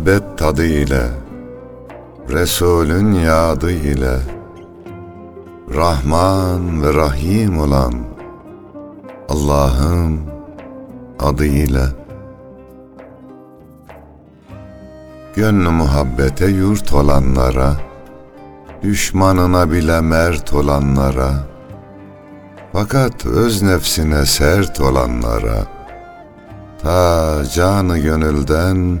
muhabbet tadı ile Resulün yadı ile Rahman ve Rahim olan Allah'ın adıyla. Gönlü muhabbete yurt olanlara Düşmanına bile mert olanlara Fakat öz nefsine sert olanlara Ta canı gönülden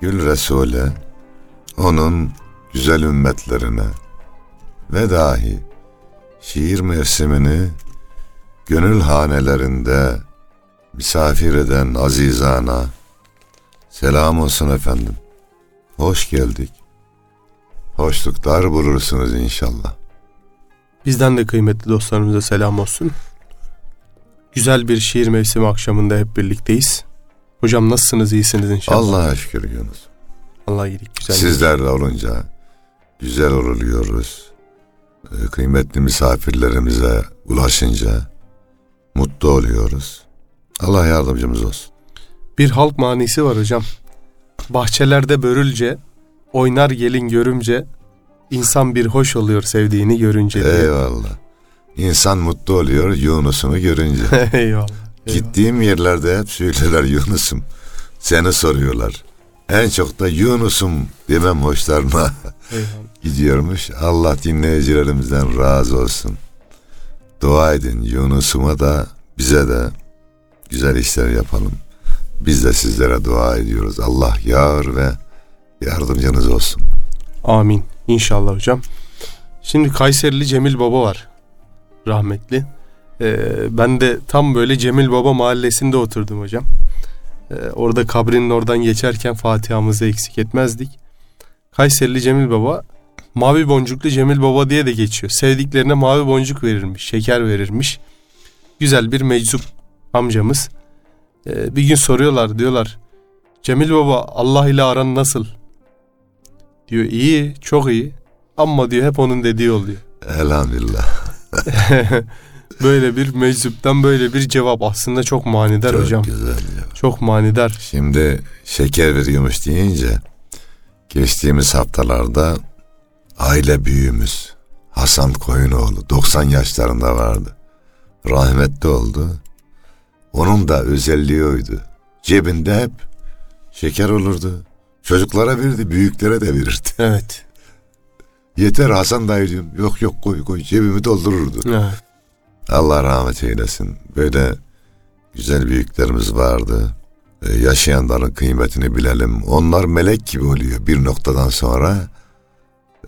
Gül Resul'e, onun güzel ümmetlerine ve dahi şiir mevsimini gönül hanelerinde misafir eden azizana selam olsun efendim. Hoş geldik. Hoşluklar bulursunuz inşallah. Bizden de kıymetli dostlarımıza selam olsun. Güzel bir şiir mevsimi akşamında hep birlikteyiz. Hocam nasılsınız? İyisiniz inşallah. Allah'a şükür Yunus. Allah iyilik güzel. Sizlerle olunca güzel oluyoruz. Ee, Kıymetli misafirlerimize ulaşınca mutlu oluyoruz. Allah yardımcımız olsun. Bir halk manisi var hocam. Bahçelerde börülce, oynar gelin görümce, insan bir hoş oluyor sevdiğini görünce diye. Eyvallah. İnsan mutlu oluyor Yunus'unu görünce. Eyvallah. eyvallah. Gittiğim yerlerde hep söylerler Yunus'um. Seni soruyorlar. En çok da Yunus'um demem hoşlarına Eyvallah. gidiyormuş. Allah dinleyicilerimizden razı olsun. Dua edin Yunus'uma da bize de güzel işler yapalım. Biz de sizlere dua ediyoruz. Allah yar ve yardımcınız olsun. Amin. İnşallah hocam. Şimdi Kayserili Cemil Baba var. Rahmetli. Ee, ben de tam böyle Cemil Baba mahallesinde oturdum hocam. Ee, orada kabrinin oradan geçerken Fatiha'mızı eksik etmezdik. Kayserili Cemil Baba Mavi Boncuklu Cemil Baba diye de geçiyor. Sevdiklerine mavi boncuk verirmiş, şeker verirmiş. Güzel bir meczup amcamız. Ee, bir gün soruyorlar diyorlar. Cemil Baba Allah ile aran nasıl? Diyor iyi, çok iyi. Ama diyor hep onun dediği oluyor. Elhamdülillah. böyle bir meczuptan böyle bir cevap aslında çok manidar Çok hocam. güzel ya. Çok manidar. Şimdi şeker veriyormuş deyince geçtiğimiz haftalarda aile büyüğümüz Hasan Koyunoğlu 90 yaşlarında vardı. Rahmetli oldu. Onun da özelliği oydu. Cebinde hep şeker olurdu. Çocuklara verirdi, büyüklere de verirdi. Evet. Yeter Hasan dayı diyorum. Yok yok koy koy cebimi doldururdu. evet. Allah rahmet eylesin. Böyle güzel büyüklerimiz vardı. Ee, yaşayanların kıymetini bilelim. Onlar melek gibi oluyor bir noktadan sonra.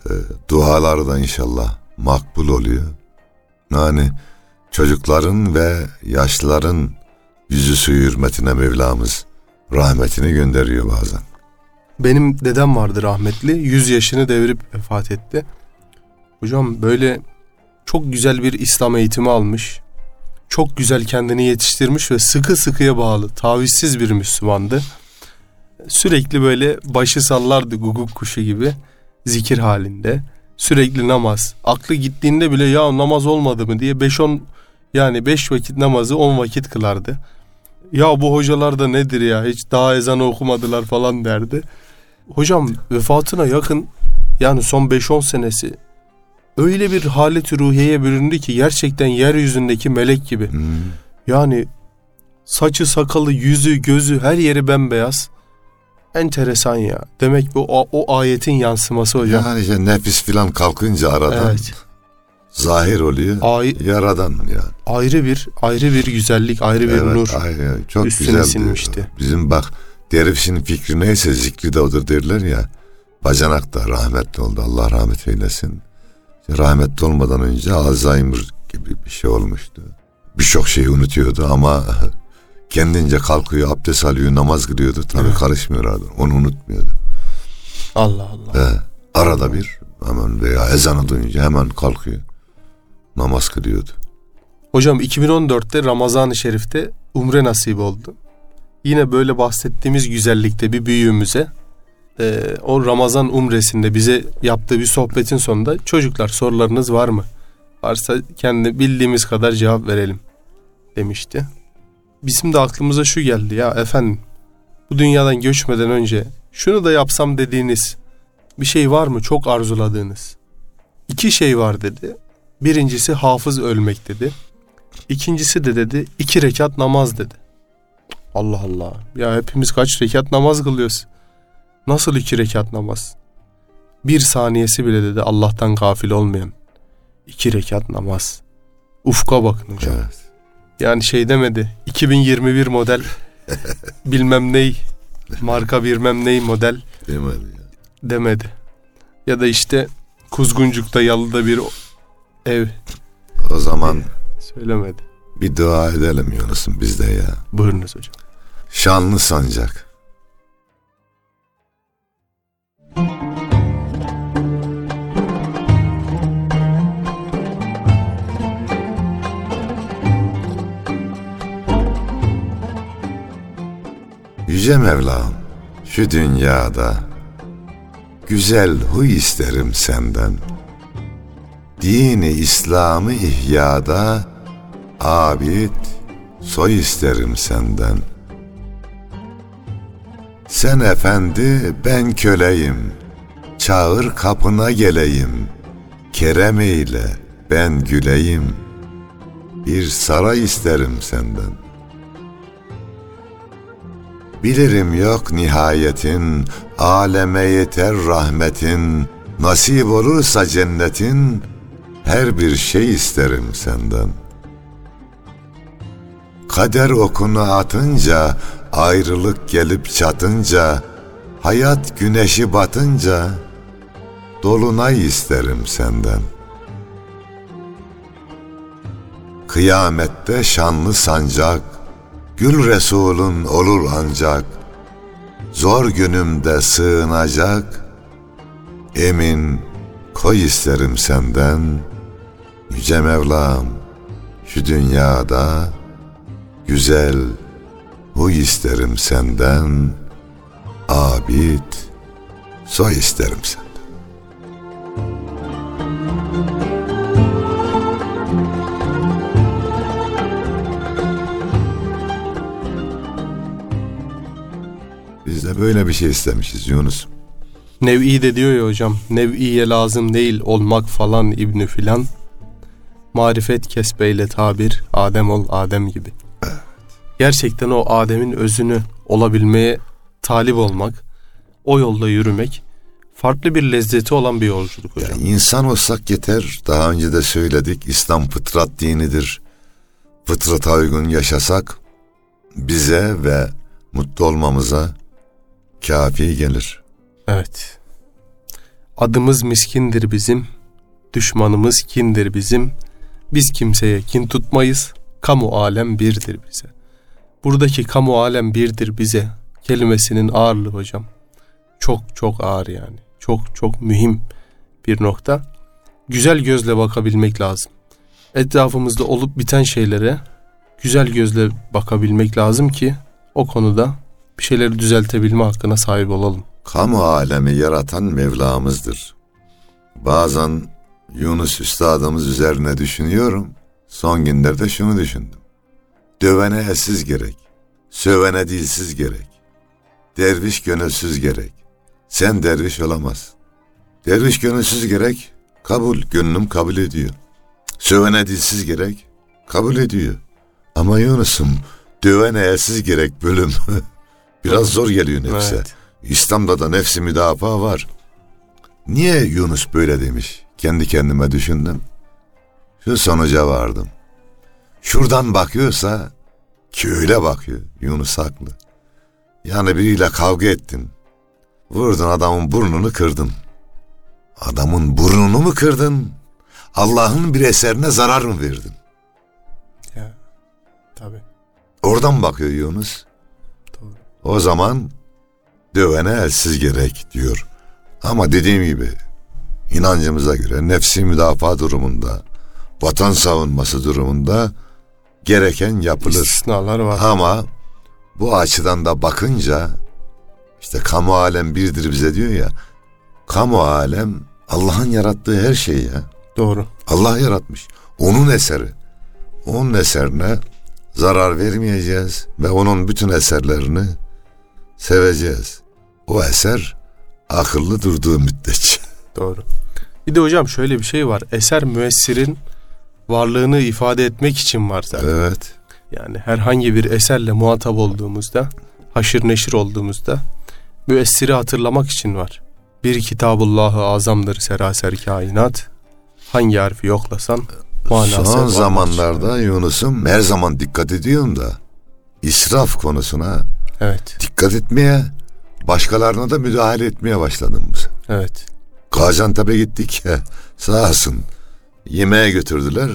E, duaları da inşallah makbul oluyor. Yani çocukların ve yaşlıların yüzü suyu hürmetine Mevlamız rahmetini gönderiyor bazen. Benim dedem vardı rahmetli. 100 yaşını devirip vefat etti. Hocam böyle çok güzel bir İslam eğitimi almış. Çok güzel kendini yetiştirmiş ve sıkı sıkıya bağlı, tavizsiz bir Müslümandı. Sürekli böyle başı sallardı guguk kuşu gibi zikir halinde. Sürekli namaz. Aklı gittiğinde bile ya namaz olmadı mı diye 5-10 yani 5 vakit namazı 10 vakit kılardı. Ya bu hocalar da nedir ya hiç daha ezanı okumadılar falan derdi. Hocam vefatına yakın yani son 5-10 senesi öyle bir halet ruhiyeye büründü ki gerçekten yeryüzündeki melek gibi. Hmm. Yani saçı, sakalı, yüzü, gözü her yeri bembeyaz. Enteresan ya. Demek bu o, o ayetin yansıması hocam. Yani işte nefis filan kalkınca aradan Evet. zahir oluyor. Ay, Yaradan yani. ayrı bir ayrı bir güzellik, ayrı bir evet, nur. Aynen. Çok üstüne güzel. sinmişti. Bizim bak dervişin fikri neyse zikri de odur derler ya. Bacanak da rahmetli oldu. Allah rahmet eylesin. İşte rahmetli olmadan önce Alzheimer gibi bir şey olmuştu. Birçok şeyi unutuyordu ama kendince kalkıyor, abdest alıyor, namaz kılıyordu. Tabii Evet. karışmıyordu. Onu unutmuyordu. Allah Allah. He, arada bir hemen veya ezanı duyunca hemen kalkıyor. Namaz kılıyordu. Hocam 2014'te Ramazan-ı Şerif'te umre nasip oldu. Yine böyle bahsettiğimiz güzellikte bir büyüğümüze e, o Ramazan umresinde bize yaptığı bir sohbetin sonunda çocuklar sorularınız var mı? Varsa kendi bildiğimiz kadar cevap verelim demişti. Bizim de aklımıza şu geldi ya efendim bu dünyadan göçmeden önce şunu da yapsam dediğiniz bir şey var mı çok arzuladığınız? İki şey var dedi. Birincisi hafız ölmek dedi. İkincisi de dedi iki rekat namaz dedi. Allah Allah. Ya hepimiz kaç rekat namaz kılıyoruz? Nasıl iki rekat namaz? Bir saniyesi bile dedi Allah'tan gafil olmayan. iki rekat namaz. Ufka bakın hocam. Evet. Yani şey demedi. 2021 model bilmem ney marka bilmem ney model mi? ya? demedi. Ya da işte Kuzguncuk'ta yalıda bir ev O zaman söylemedi. bir dua edelim Yunus'um biz de ya. Buyurunuz hocam. Şanlı sancak. Yüce Mevlam şu dünyada güzel huy isterim senden. Dini İslam'ı ihyada abid soy isterim senden. Sen efendi ben köleyim, çağır kapına geleyim, kerem eyle ben güleyim, bir saray isterim senden. Bilirim yok nihayetin, aleme yeter rahmetin, nasip olursa cennetin, her bir şey isterim senden. Kader okunu atınca, ayrılık gelip çatınca, hayat güneşi batınca, dolunay isterim senden. Kıyamette şanlı sancak, Gül Resulün olur ancak, Zor günümde sığınacak, Emin koy isterim senden, Yüce Mevlam, şu dünyada, Güzel huy isterim senden, Abid soy isterim senden. Biz de böyle bir şey istemişiz Yunus. Nev'i de diyor ya hocam. Nev'iye lazım değil olmak falan ibnü filan. Marifet kesbeyle tabir Adem ol Adem gibi. Gerçekten o Adem'in özünü olabilmeye talip olmak, o yolda yürümek farklı bir lezzeti olan bir yolculuk hocam. Yani insan olsak yeter. Daha önce de söyledik. İslam fıtrat dinidir. Fıtrata uygun yaşasak bize ve mutlu olmamıza kafi gelir. Evet. Adımız miskindir bizim, düşmanımız kindir bizim. Biz kimseye kin tutmayız, kamu alem birdir bize. Buradaki kamu alem birdir bize kelimesinin ağırlığı hocam. Çok çok ağır yani. Çok çok mühim bir nokta. Güzel gözle bakabilmek lazım. Etrafımızda olup biten şeylere güzel gözle bakabilmek lazım ki o konuda bir şeyleri düzeltebilme hakkına sahip olalım. Kamu alemi yaratan Mevlamızdır. Bazen Yunus Üstadımız üzerine düşünüyorum. Son günlerde şunu düşündüm. Dövene elsiz gerek, sövene dilsiz gerek, derviş gönülsüz gerek. Sen derviş olamaz. Derviş gönülsüz gerek, Kabul, gönlüm kabul ediyor. Sövene dilsiz gerek, kabul ediyor. Ama Yunus'um dövene elsiz gerek bölüm. Biraz zor geliyor nefse. Evet. İslam'da da nefsi müdafaa var. Niye Yunus böyle demiş? Kendi kendime düşündüm. Şu sonuca vardım. Şuradan bakıyorsa ki öyle bakıyor. Yunus haklı. Yani biriyle kavga ettin. Vurdun adamın burnunu kırdın. Adamın burnunu mu kırdın? Allah'ın bir eserine zarar mı verdin? Ya. Tabii. Oradan bakıyor Yunus. Doğru. O zaman dövene elsiz gerek diyor. Ama dediğim gibi inancımıza göre nefsi müdafaa durumunda, vatan savunması durumunda gereken yapılır. İstisnalar var. Ama bu açıdan da bakınca işte kamu alem birdir bize diyor ya. Kamu alem Allah'ın yarattığı her şey ya. Doğru. Allah yaratmış. Onun eseri. Onun eserine zarar vermeyeceğiz ve onun bütün eserlerini seveceğiz. O eser akıllı durduğu müddetçe. Doğru. Bir de hocam şöyle bir şey var. Eser müessirin varlığını ifade etmek için var zaten. Evet. Yani herhangi bir eserle muhatap olduğumuzda, haşır neşir olduğumuzda müessiri hatırlamak için var. Bir kitabullah-ı azamdır seraser kainat. Hangi harfi yoklasan manası Son vardır. zamanlarda Yunus'um her zaman dikkat ediyorum da israf konusuna Evet, dikkat etmeye, başkalarına da müdahale etmeye başladım evet. Gaziantep'e gittik. Sağ olsun. Yemeğe götürdüler.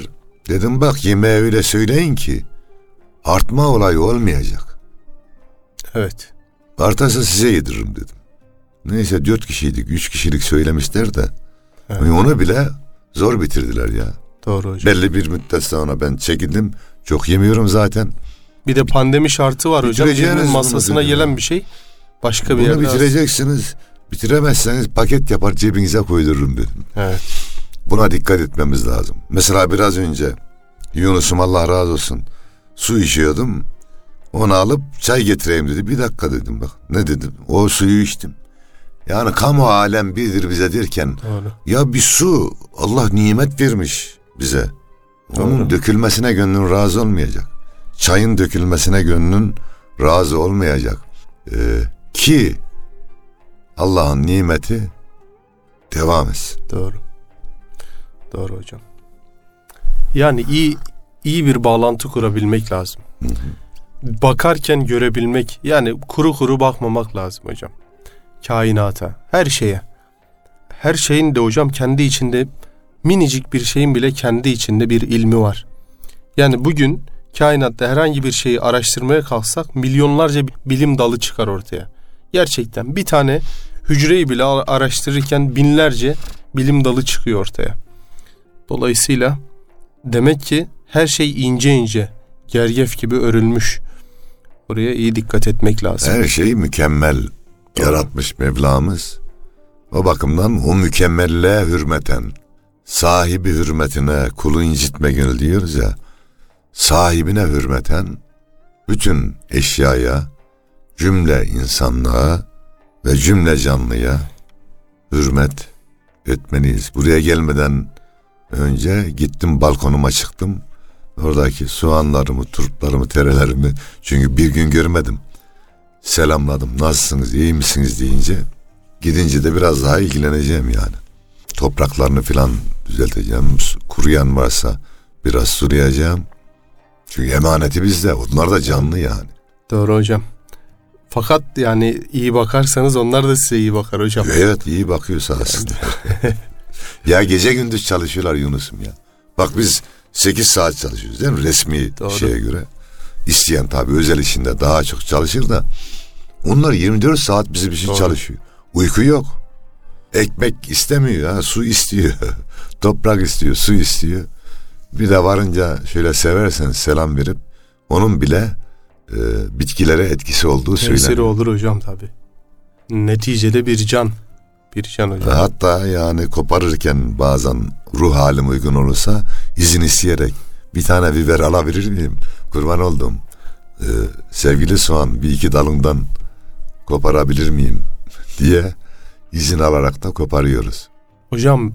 Dedim bak yemeğe öyle söyleyin ki artma olayı olmayacak. Evet. Artarsa size yediririm dedim. Neyse dört kişiydik. Üç kişilik söylemişler de. Evet. Onu bile zor bitirdiler ya. Doğru hocam. Belli bir müddet sonra ben çekildim. Çok yemiyorum zaten. Bir de pandemi şartı var hocam. Birinin bunu masasına gelen bir şey başka bir Bunu yerde. bitireceksiniz. Bitiremezseniz paket yapar cebinize koydururum dedim. Evet. Buna dikkat etmemiz lazım. Mesela biraz önce Yunus'um Allah razı olsun su içiyordum. Onu alıp çay getireyim dedi. Bir dakika dedim bak. Ne dedim? O suyu içtim. Yani kamu alem birdir bize derken Doğru. ya bir su Allah nimet vermiş bize. Onun Doğru. dökülmesine gönlün razı olmayacak. Çayın dökülmesine gönlün razı olmayacak. Ee, ki Allah'ın nimeti devam etsin. Doğru. Doğru hocam. Yani iyi iyi bir bağlantı kurabilmek lazım. Bakarken görebilmek yani kuru kuru bakmamak lazım hocam. Kainata, her şeye. Her şeyin de hocam kendi içinde minicik bir şeyin bile kendi içinde bir ilmi var. Yani bugün kainatta herhangi bir şeyi araştırmaya kalksak milyonlarca bilim dalı çıkar ortaya. Gerçekten bir tane hücreyi bile araştırırken binlerce bilim dalı çıkıyor ortaya. Dolayısıyla demek ki her şey ince ince, gergef gibi örülmüş. Oraya iyi dikkat etmek lazım. Her şeyi mükemmel yaratmış Mevlamız. O bakımdan o mükemmelliğe hürmeten, sahibi hürmetine kulu incitme gönül diyoruz ya, sahibine hürmeten bütün eşyaya, cümle insanlığa ve cümle canlıya hürmet etmeliyiz. Buraya gelmeden önce gittim balkonuma çıktım. Oradaki soğanlarımı, turplarımı, terelerimi çünkü bir gün görmedim. Selamladım. Nasılsınız, iyi misiniz deyince gidince de biraz daha ilgileneceğim yani. Topraklarını filan düzelteceğim. Kuruyan varsa biraz sulayacağım. Çünkü emaneti bizde. Onlar da canlı yani. Doğru hocam. Fakat yani iyi bakarsanız onlar da size iyi bakar hocam. Evet iyi bakıyorsa aslında. ya gece gündüz çalışıyorlar Yunus'um ya. Bak biz 8 saat çalışıyoruz değil mi resmi Doğru. şeye göre. İsteyen tabii özel işinde daha çok çalışır da onlar 24 saat bizim için Doğru. çalışıyor. Uyku yok. Ekmek istemiyor ha su istiyor. Toprak istiyor, su istiyor. Bir de varınca şöyle seversen selam verip onun bile e, bitkilere etkisi olduğu Tesiri söyleniyor. olur hocam tabi. Neticede bir can. Can hocam. Hatta yani koparırken bazen ruh halim uygun olursa izin isteyerek bir tane biber alabilir miyim? Kurban oldum. Ee, sevgili soğan bir iki dalından koparabilir miyim diye izin alarak da koparıyoruz. Hocam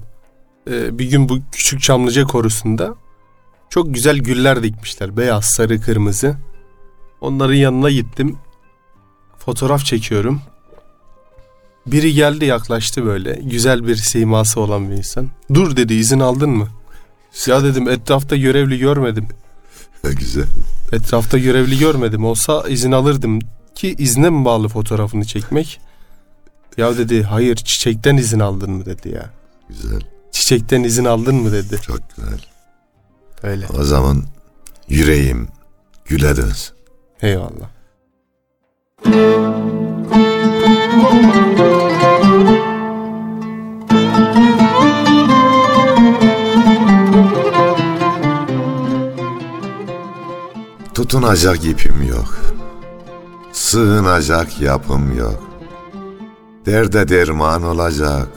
e, bir gün bu küçük Çamlıca korusunda çok güzel güller dikmişler. Beyaz, sarı, kırmızı. Onların yanına gittim. Fotoğraf çekiyorum. Biri geldi yaklaştı böyle. Güzel bir siması olan bir insan. Dur dedi izin aldın mı? Ya dedim etrafta görevli görmedim. Güzel. Etrafta görevli görmedim. Olsa izin alırdım. Ki izne mi bağlı fotoğrafını çekmek? Ya dedi hayır çiçekten izin aldın mı dedi ya. Güzel. Çiçekten izin aldın mı dedi. Çok güzel. Öyle. O zaman yüreğim güle dönsün. Eyvallah. Tutunacak ipim yok. Sığınacak yapım yok. Derde derman olacak.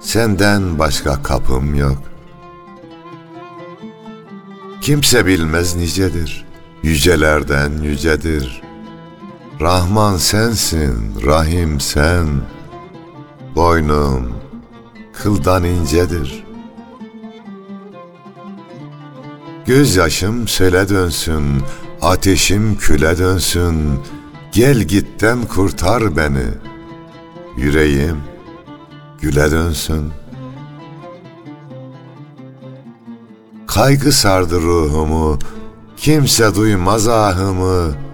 Senden başka kapım yok. Kimse bilmez nicedir. Yücelerden yücedir. Rahman sensin, Rahim sen. Boynum kıldan incedir. Gözyaşım sele dönsün, ateşim küle dönsün. Gel gitten kurtar beni. Yüreğim güle dönsün. Kaygı sardı ruhumu, kimse duymaz ahımı.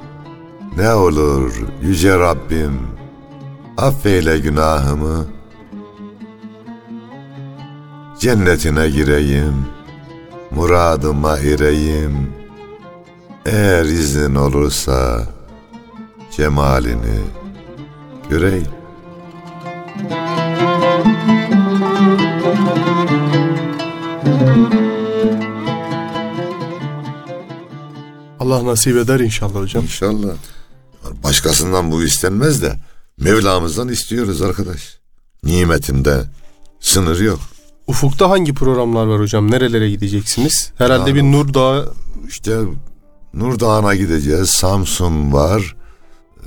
Ne olur yüce Rabbim, affeyle günahımı. Cennetine gireyim, muradıma ereyim. Eğer iznin olursa cemalini göreyim. Allah nasip eder inşallah hocam. İnşallah. Başkasından bu istenmez de Mevlamızdan istiyoruz arkadaş. Nimetinde sınır yok. Ufukta hangi programlar var hocam? Nerelere gideceksiniz? Herhalde Yani bir Nur Dağı İşte Nur Dağı'na gideceğiz. Samsun var.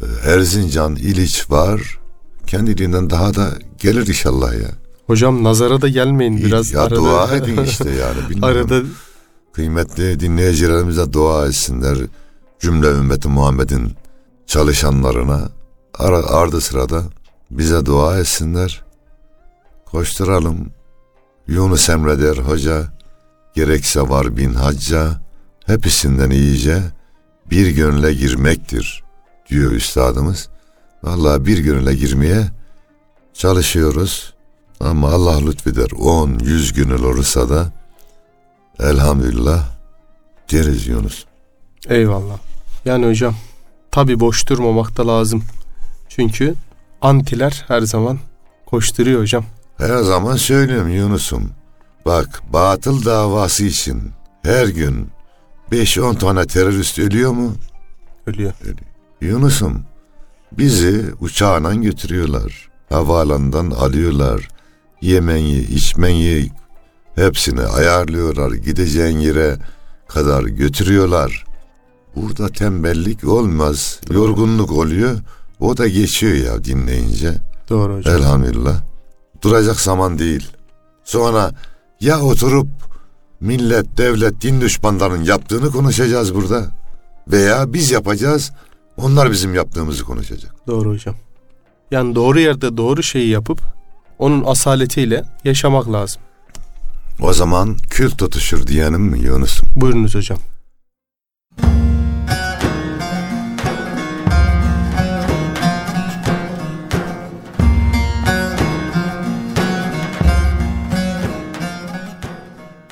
e, Erzincan, İliç var. Kendiliğinden daha da gelir inşallah ya. Hocam nazara da gelmeyin biraz. ya arada, dua edin işte yani. Bilmiyorum. arada Kıymetli dinleyicilerimize dua etsinler. Cümle ümmeti Muhammed'in çalışanlarına ara, ardı sırada bize dua etsinler. Koşturalım. Yunus Emre der hoca, gerekse var bin hacca, hepsinden iyice bir gönüle girmektir diyor üstadımız. Vallahi bir gönüle girmeye çalışıyoruz. Ama Allah lütfeder 10, 100 gönül olursa da elhamdülillah deriz Yunus. eyvallah. Yani hocam tabi boş durmamak da lazım. Çünkü antiler her zaman koşturuyor hocam. Her zaman söylüyorum Yunus'um. Bak batıl davası için her gün 5-10 tane terörist ölüyor mu? Ölüyor. Yunus'um bizi uçağına götürüyorlar. Havaalanından alıyorlar. Yemeği, içmeyi hepsini ayarlıyorlar. Gideceğin yere kadar götürüyorlar. Burada tembellik olmaz. Yorgunluk oluyor. O da geçiyor ya dinleyince. Doğru hocam. Elhamdülillah. Duracak zaman değil. Sonra ya oturup millet, devlet, din düşmanlarının yaptığını konuşacağız burada. Veya biz yapacağız, onlar bizim yaptığımızı konuşacak. Doğru hocam. Yani doğru yerde doğru şeyi yapıp onun asaletiyle yaşamak lazım. O zaman kül tutuşur diyenim mi Yunus'um? Buyurunuz hocam.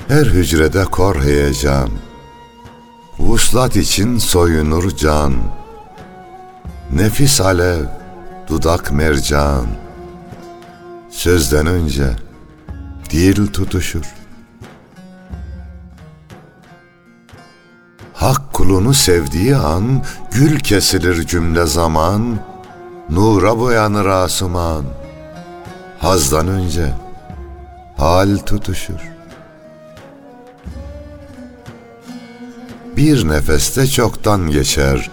Her hücrede kor heyecan, Vuslat için soyunur can, Nefis alev, dudak mercan, Sözden önce dil tutuşur. Hak kulunu sevdiği an, Gül kesilir cümle zaman, Nura boyanır asuman, Hazdan önce hal tutuşur. Bir nefeste çoktan geçer,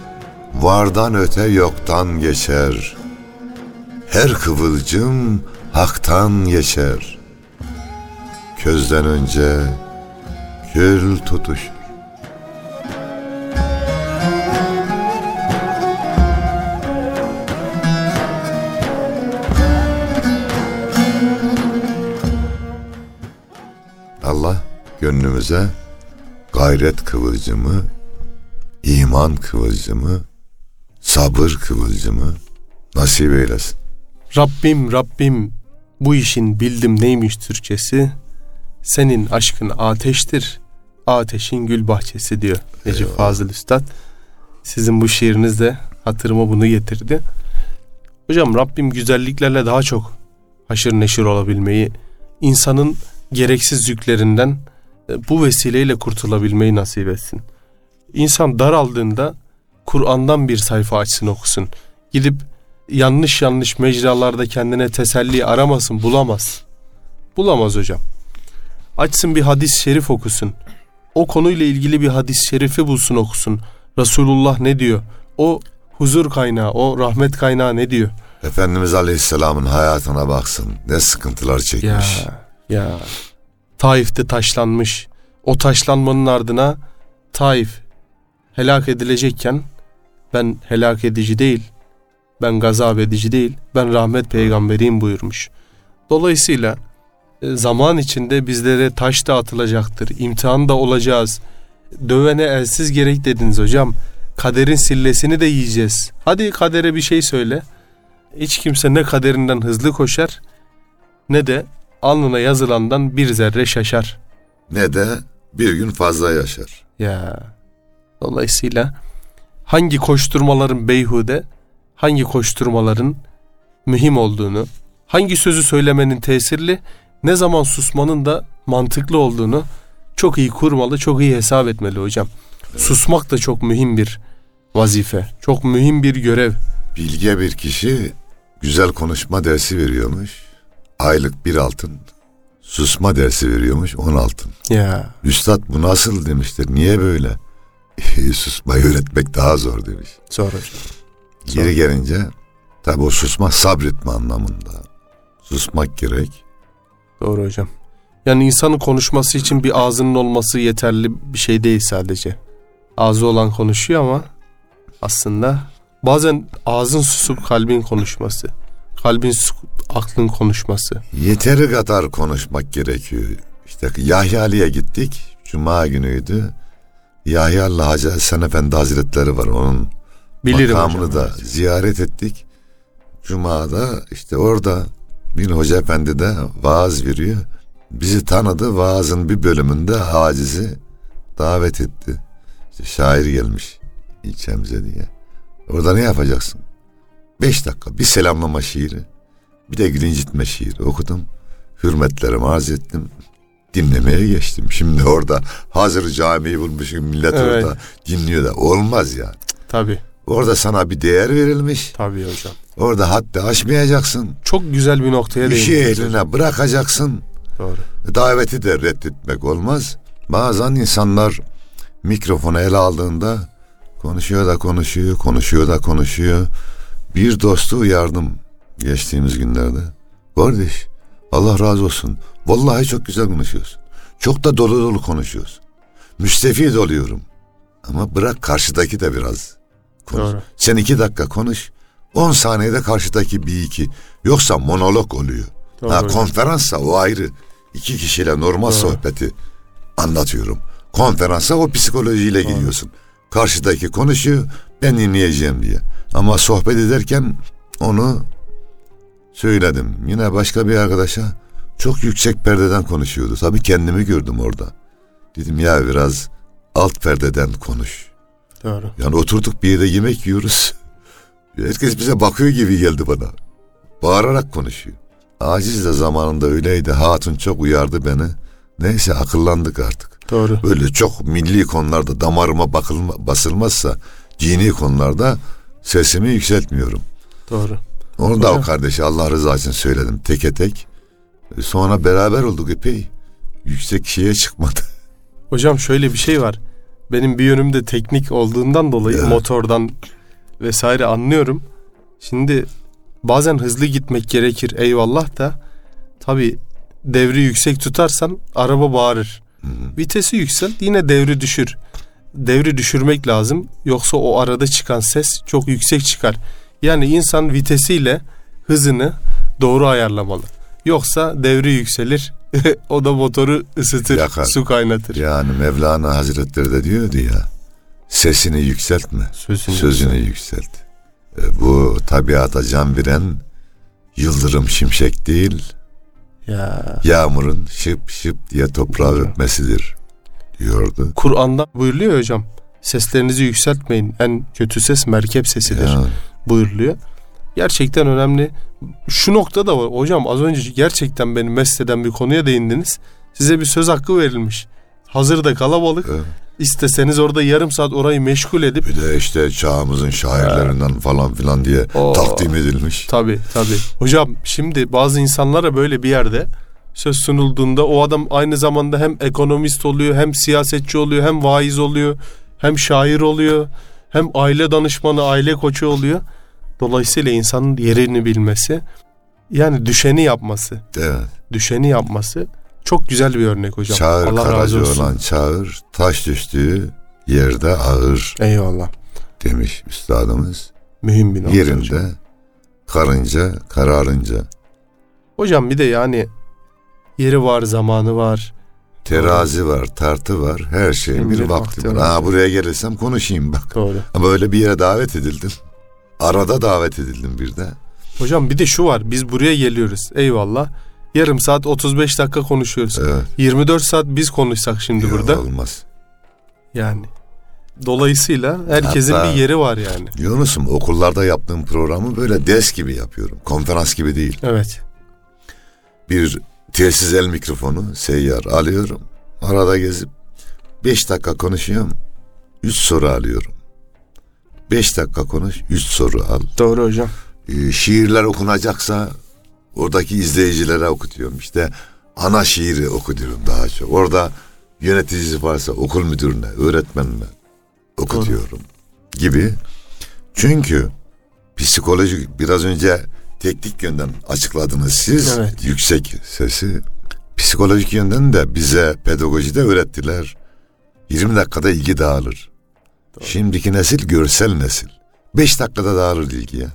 vardan öte yoktan geçer. Her kıvılcım haktan geçer. közden önce kül tutuş. Allah gönlümüze gayret kıvılcımı, iman kıvılcımı, sabır kıvılcımı nasip eylesin. Rabbim Rabbim bu işin bildim neymiş Türkçesi. Senin aşkın ateştir, ateşin gül bahçesi diyor Necip Eyvallah. Fazıl Üstad. Sizin bu şiiriniz de hatırıma bunu getirdi. Hocam Rabbim güzelliklerle daha çok haşır neşir olabilmeyi, insanın gereksiz yüklerinden bu vesileyle kurtulabilmeyi nasip etsin. İnsan daraldığında Kur'an'dan bir sayfa açsın okusun. Gidip yanlış yanlış mecralarda kendine teselli aramasın bulamaz. Bulamaz hocam. Açsın bir hadis-i şerif okusun. O konuyla ilgili bir hadis-i şerifi bulsun okusun. Resulullah ne diyor? O huzur kaynağı, o rahmet kaynağı ne diyor? Efendimiz Aleyhisselam'ın hayatına baksın. Ne sıkıntılar çekmiş. Ya, ya. Taif'te taşlanmış. O taşlanmanın ardına Taif helak edilecekken ben helak edici değil, ben gazap edici değil, ben rahmet peygamberiyim buyurmuş. Dolayısıyla e, zaman içinde bizlere taş da atılacaktır, imtihan da olacağız. Dövene elsiz gerek dediniz hocam. Kaderin sillesini de yiyeceğiz. Hadi kadere bir şey söyle. Hiç kimse ne kaderinden hızlı koşar ne de alnına yazılandan bir zerre şaşar. Ne de bir gün fazla yaşar. Ya dolayısıyla hangi koşturmaların beyhude, hangi koşturmaların mühim olduğunu, hangi sözü söylemenin tesirli, ne zaman susmanın da mantıklı olduğunu çok iyi kurmalı, çok iyi hesap etmeli hocam. Susmak da çok mühim bir vazife, çok mühim bir görev. Bilge bir kişi güzel konuşma dersi veriyormuş. Aylık bir altın. Susma dersi veriyormuş on altın. Ya Üstad bu nasıl demiştir. Niye böyle? Susmayı öğretmek daha zor demiş. zor hocam. Geri gelince tabi o susma sabretme anlamında. Susmak gerek. Doğru hocam. Yani insanın konuşması için bir ağzının olması yeterli bir şey değil sadece. Ağzı olan konuşuyor ama aslında bazen ağzın susup kalbin konuşması. Kalbin aklın konuşması. Yeteri kadar konuşmak gerekiyor. İşte Yahya Ali'ye gittik. Cuma günüydü. Yahya Allah Hacı Hasan Efendi Hazretleri var. Onun Bilirim makamını hocam. da ziyaret ettik. Cuma'da işte orada bir hoca efendi de vaaz veriyor. Bizi tanıdı vaazın bir bölümünde hacizi davet etti. İşte şair gelmiş ilçemize diye. Orada ne yapacaksın? Beş dakika bir selamlama şiiri. Bir de gülüncitme şiiri okudum. Hürmetlerimi arz ettim. Dinlemeye geçtim. Şimdi orada hazır camiyi bulmuşum millet Evet. orada dinliyor da olmaz ya. Tabii, Orada sana bir değer verilmiş. tabii hocam. Orada haddi aşmayacaksın. Çok güzel bir noktaya İşi değindiniz. eline bırakacaksın. Doğru. Daveti de reddetmek olmaz. Bazen insanlar mikrofonu ele aldığında konuşuyor da konuşuyor, konuşuyor da konuşuyor. Bir dostu uyardım geçtiğimiz günlerde. Kardeş Allah razı olsun. Vallahi çok güzel konuşuyorsun. Çok da dolu dolu konuşuyorsun. Müstefid oluyorum. Ama bırak karşıdaki de biraz konuş. Doğru. Sen iki dakika konuş. On saniyede karşıdaki bir iki. Yoksa monolog oluyor. Doğru ha, konferansa o ayrı. İki kişiyle normal Doğru. sohbeti anlatıyorum. Konferansa o psikolojiyle gidiyorsun. Karşıdaki konuşuyor ben dinleyeceğim diye. Ama sohbet ederken onu söyledim. Yine başka bir arkadaşa çok yüksek perdeden konuşuyordu. Tabii kendimi gördüm orada. Dedim ya biraz alt perdeden konuş. Doğru. Yani oturduk bir yere yemek yiyoruz. Herkes bize bakıyor gibi geldi bana. Bağırarak konuşuyor. Aciz de zamanında öyleydi. Hatun çok uyardı beni. Neyse akıllandık artık. Doğru. Böyle çok milli konularda damarıma bakılma, basılmazsa dini konularda sesimi yükseltmiyorum. Doğru. Onu da o Hocam. kardeşe Allah rızası için söyledim teke tek. Sonra beraber olduk epey. Yüksek şeye çıkmadı. Hocam şöyle bir şey var. Benim bir yönüm de teknik olduğundan dolayı Evet. motordan vesaire anlıyorum. Şimdi bazen hızlı gitmek gerekir eyvallah da tabi devri yüksek tutarsan araba bağırır. Vitesi yükselt yine devri düşür. Devri düşürmek lazım. Yoksa o arada çıkan ses çok yüksek çıkar. Yani insan vitesiyle hızını doğru ayarlamalı. Yoksa devri yükselir. o da motoru ısıtır, Yakar. su kaynatır. Yani Mevlana Hazretleri de diyordu ya sesini yükseltme Sözünü, sözünü yükselt. E, bu tabiata can veren yıldırım şimşek değil Ya yağmurun şıp şıp diye toprağı öpmesidir diyordu. Kur'an'da buyuruluyor ya hocam. Seslerinizi yükseltmeyin. En kötü ses merkep sesidir Yani, buyuruluyor. Gerçekten önemli. Şu nokta da var. Hocam az önce gerçekten beni mest eden bir konuya değindiniz. Size bir söz hakkı verilmiş. Hazırda kalabalık. evet. İsteseniz orada yarım saat orayı meşgul edip Bir de işte çağımızın şairlerinden falan filan diye Oo. takdim edilmiş. Tabii tabii. Hocam şimdi bazı insanlara böyle bir yerde söz sunulduğunda o adam aynı zamanda hem ekonomist oluyor, hem siyasetçi oluyor, hem vaiz oluyor, hem şair oluyor, hem aile danışmanı, aile koçu oluyor. Dolayısıyla insanın yerini bilmesi, yani düşeni yapması, Evet. düşeni yapması çok güzel bir örnek hocam. Çağır Allah razı karacı olsun. olan çağır, taş düştüğü yerde ağır Eyvallah. demiş üstadımız. Mühim bir hocam. Yerinde karınca kararınca. Hocam bir de yani yeri var, zamanı var. Terazi var, tartı var, her şeyin bir Bir vakti vakti var. var. Ha buraya gelirsem konuşayım bak. Doğru. Ama öyle bir yere davet edildim. Arada davet edildim bir de. Hocam bir de şu var. Biz buraya geliyoruz. Eyvallah. Yarım saat 35 dakika konuşuyoruz. Evet. 24 saat biz konuşsak şimdi yok, burada. Olmaz. Yani. Dolayısıyla herkesin Hatta- bir yeri var yani. Yunus'um okullarda yaptığım programı böyle ders gibi yapıyorum. Konferans gibi değil. Evet. Bir telsiz el mikrofonu seyyar alıyorum. Arada gezip 5 dakika konuşuyorum. 3 soru alıyorum. 5 dakika konuş, 3 soru al. Doğru hocam. Ee, şiirler okunacaksa oradaki izleyicilere okutuyorum. İşte ana şiiri okutuyorum daha çok. Orada yöneticisi varsa okul müdürüne, öğretmenine okutuyorum gibi. Çünkü psikolojik biraz önce teknik yönden açıkladınız siz Evet. yüksek sesi. Psikolojik yönden de bize pedagojide öğrettiler. 20 dakikada ilgi dağılır. Şimdiki nesil görsel nesil. 5 dakikada dağılır ilgi ya.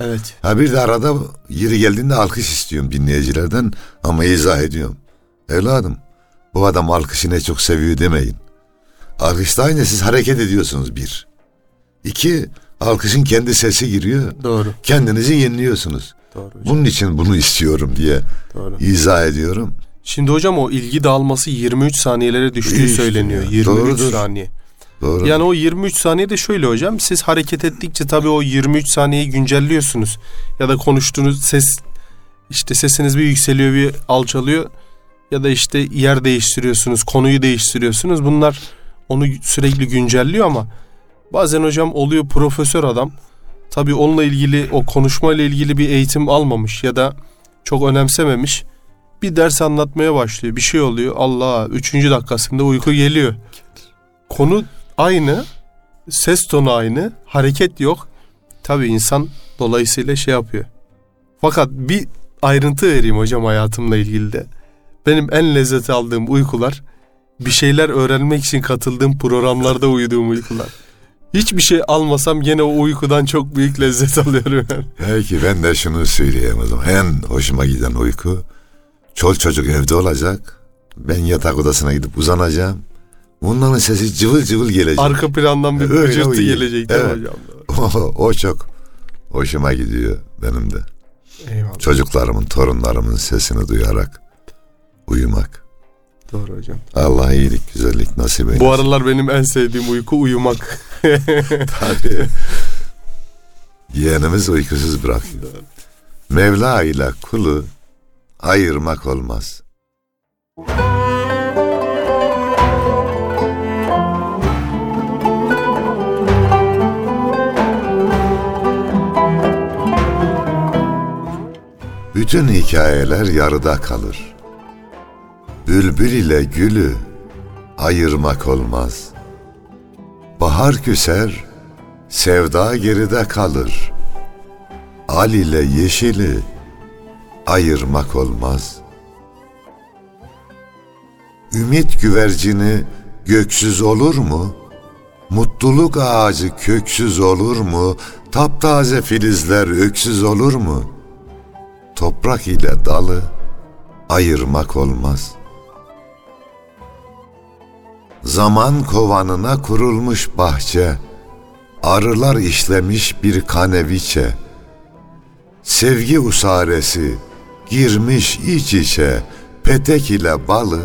Evet. Ha bir de arada yeri geldiğinde alkış istiyorum dinleyicilerden ama izah ediyorum. Evladım bu adam alkışı ne çok seviyor demeyin. Alkışta aynı siz hareket ediyorsunuz bir. İki alkışın kendi sesi giriyor. Doğru. Kendinizi yeniliyorsunuz. Doğru hocam. Bunun için bunu istiyorum diye Doğru. izah ediyorum. Şimdi hocam o ilgi dağılması 23 saniyelere düştüğü İşte söyleniyor. ya, 23 doğrudur. saniye. Doğru. Yani o 23 saniyede şöyle hocam siz hareket ettikçe tabii o 23 saniyeyi güncelliyorsunuz. Ya da konuştuğunuz ses işte sesiniz bir yükseliyor bir alçalıyor ya da işte yer değiştiriyorsunuz, konuyu değiştiriyorsunuz. Bunlar onu sürekli güncelliyor ama bazen hocam oluyor profesör adam tabii onunla ilgili o konuşmayla ilgili bir eğitim almamış ya da çok önemsememiş. Bir ders anlatmaya başlıyor. Bir şey oluyor. Allah 3. dakikasında uyku geliyor. Konu aynı, ses tonu aynı, hareket yok. Tabii insan dolayısıyla şey yapıyor. Fakat bir ayrıntı vereyim hocam hayatımla ilgili de. Benim en lezzet aldığım uykular bir şeyler öğrenmek için katıldığım programlarda uyuduğum uykular. Hiçbir şey almasam gene o uykudan çok büyük lezzet alıyorum. Belki ben de şunu söyleyeyim o zaman. En hoşuma giden uyku. Çol çocuk evde olacak. Ben yatak odasına gidip uzanacağım. Bunların sesi cıvıl cıvıl gelecek. Arka plandan bir Öyle gıcırtı gelecek değil Evet. hocam? o, çok hoşuma gidiyor benim de. Eyvallah. Çocuklarımın, torunlarımın sesini duyarak uyumak. Doğru hocam. Allah iyilik, güzellik nasip eylesin. Bu aralar benim en sevdiğim uyku uyumak. Tabii. Yeğenimiz uykusuz bırakıyor. Mevla ile kulu ayırmak olmaz. Bütün hikayeler yarıda kalır. Bülbül ile gülü ayırmak olmaz. Bahar küser, sevda geride kalır. Al ile yeşili ayırmak olmaz. Ümit güvercini göksüz olur mu? Mutluluk ağacı köksüz olur mu? Taptaze filizler öksüz olur mu? Toprak ile dalı ayırmak olmaz. Zaman kovanına kurulmuş bahçe, arılar işlemiş bir kaneviçe, sevgi usaresi girmiş iç içe, petek ile balı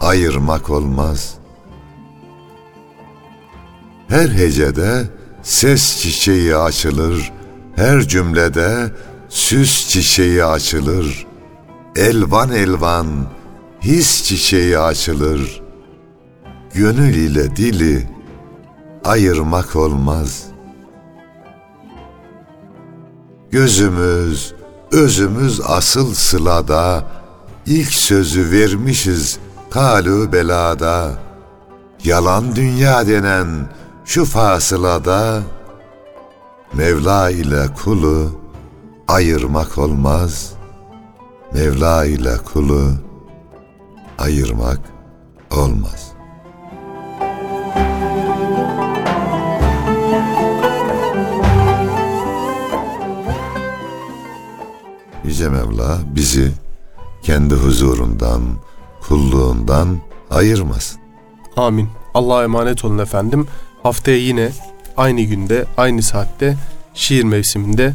ayırmak olmaz. Her hecede ses çiçeği açılır, her cümlede süs çiçeği açılır. Elvan elvan his çiçeği açılır. Gönül ile dili ayırmak olmaz. Gözümüz, özümüz asıl sılada, ilk sözü vermişiz kalu belada. Yalan dünya denen şu fasılada, Mevla ile kulu ayırmak olmaz. Mevla ile kulu ayırmak olmaz. Yüce Mevla bizi kendi huzurundan, kulluğundan ayırmasın. Amin. Allah'a emanet olun efendim. Haftaya yine aynı günde, aynı saatte şiir mevsiminde